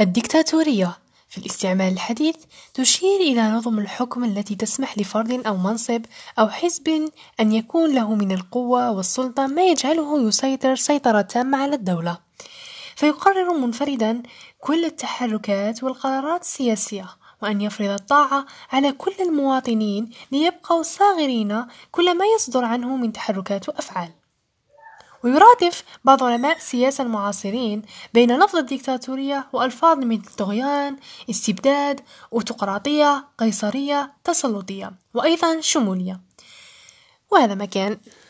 الديكتاتورية في الاستعمال الحديث تشير إلى نظم الحكم التي تسمح لفرد أو منصب أو حزب أن يكون له من القوة والسلطة ما يجعله يسيطر سيطرة تامة على الدولة. فيقرر منفردا كل التحركات والقرارات السياسية وأن يفرض الطاعة على كل المواطنين ليبقوا صاغرين كل ما يصدر عنه من تحركات وأفعال. ويرادف بعض علماء السياسة المعاصرين بين لفظ الديكتاتورية وألفاظ مثل طغيان، استبداد، أوتقراطية، قيصرية، تسلطية، وأيضا شمولية، وهذا ما كان.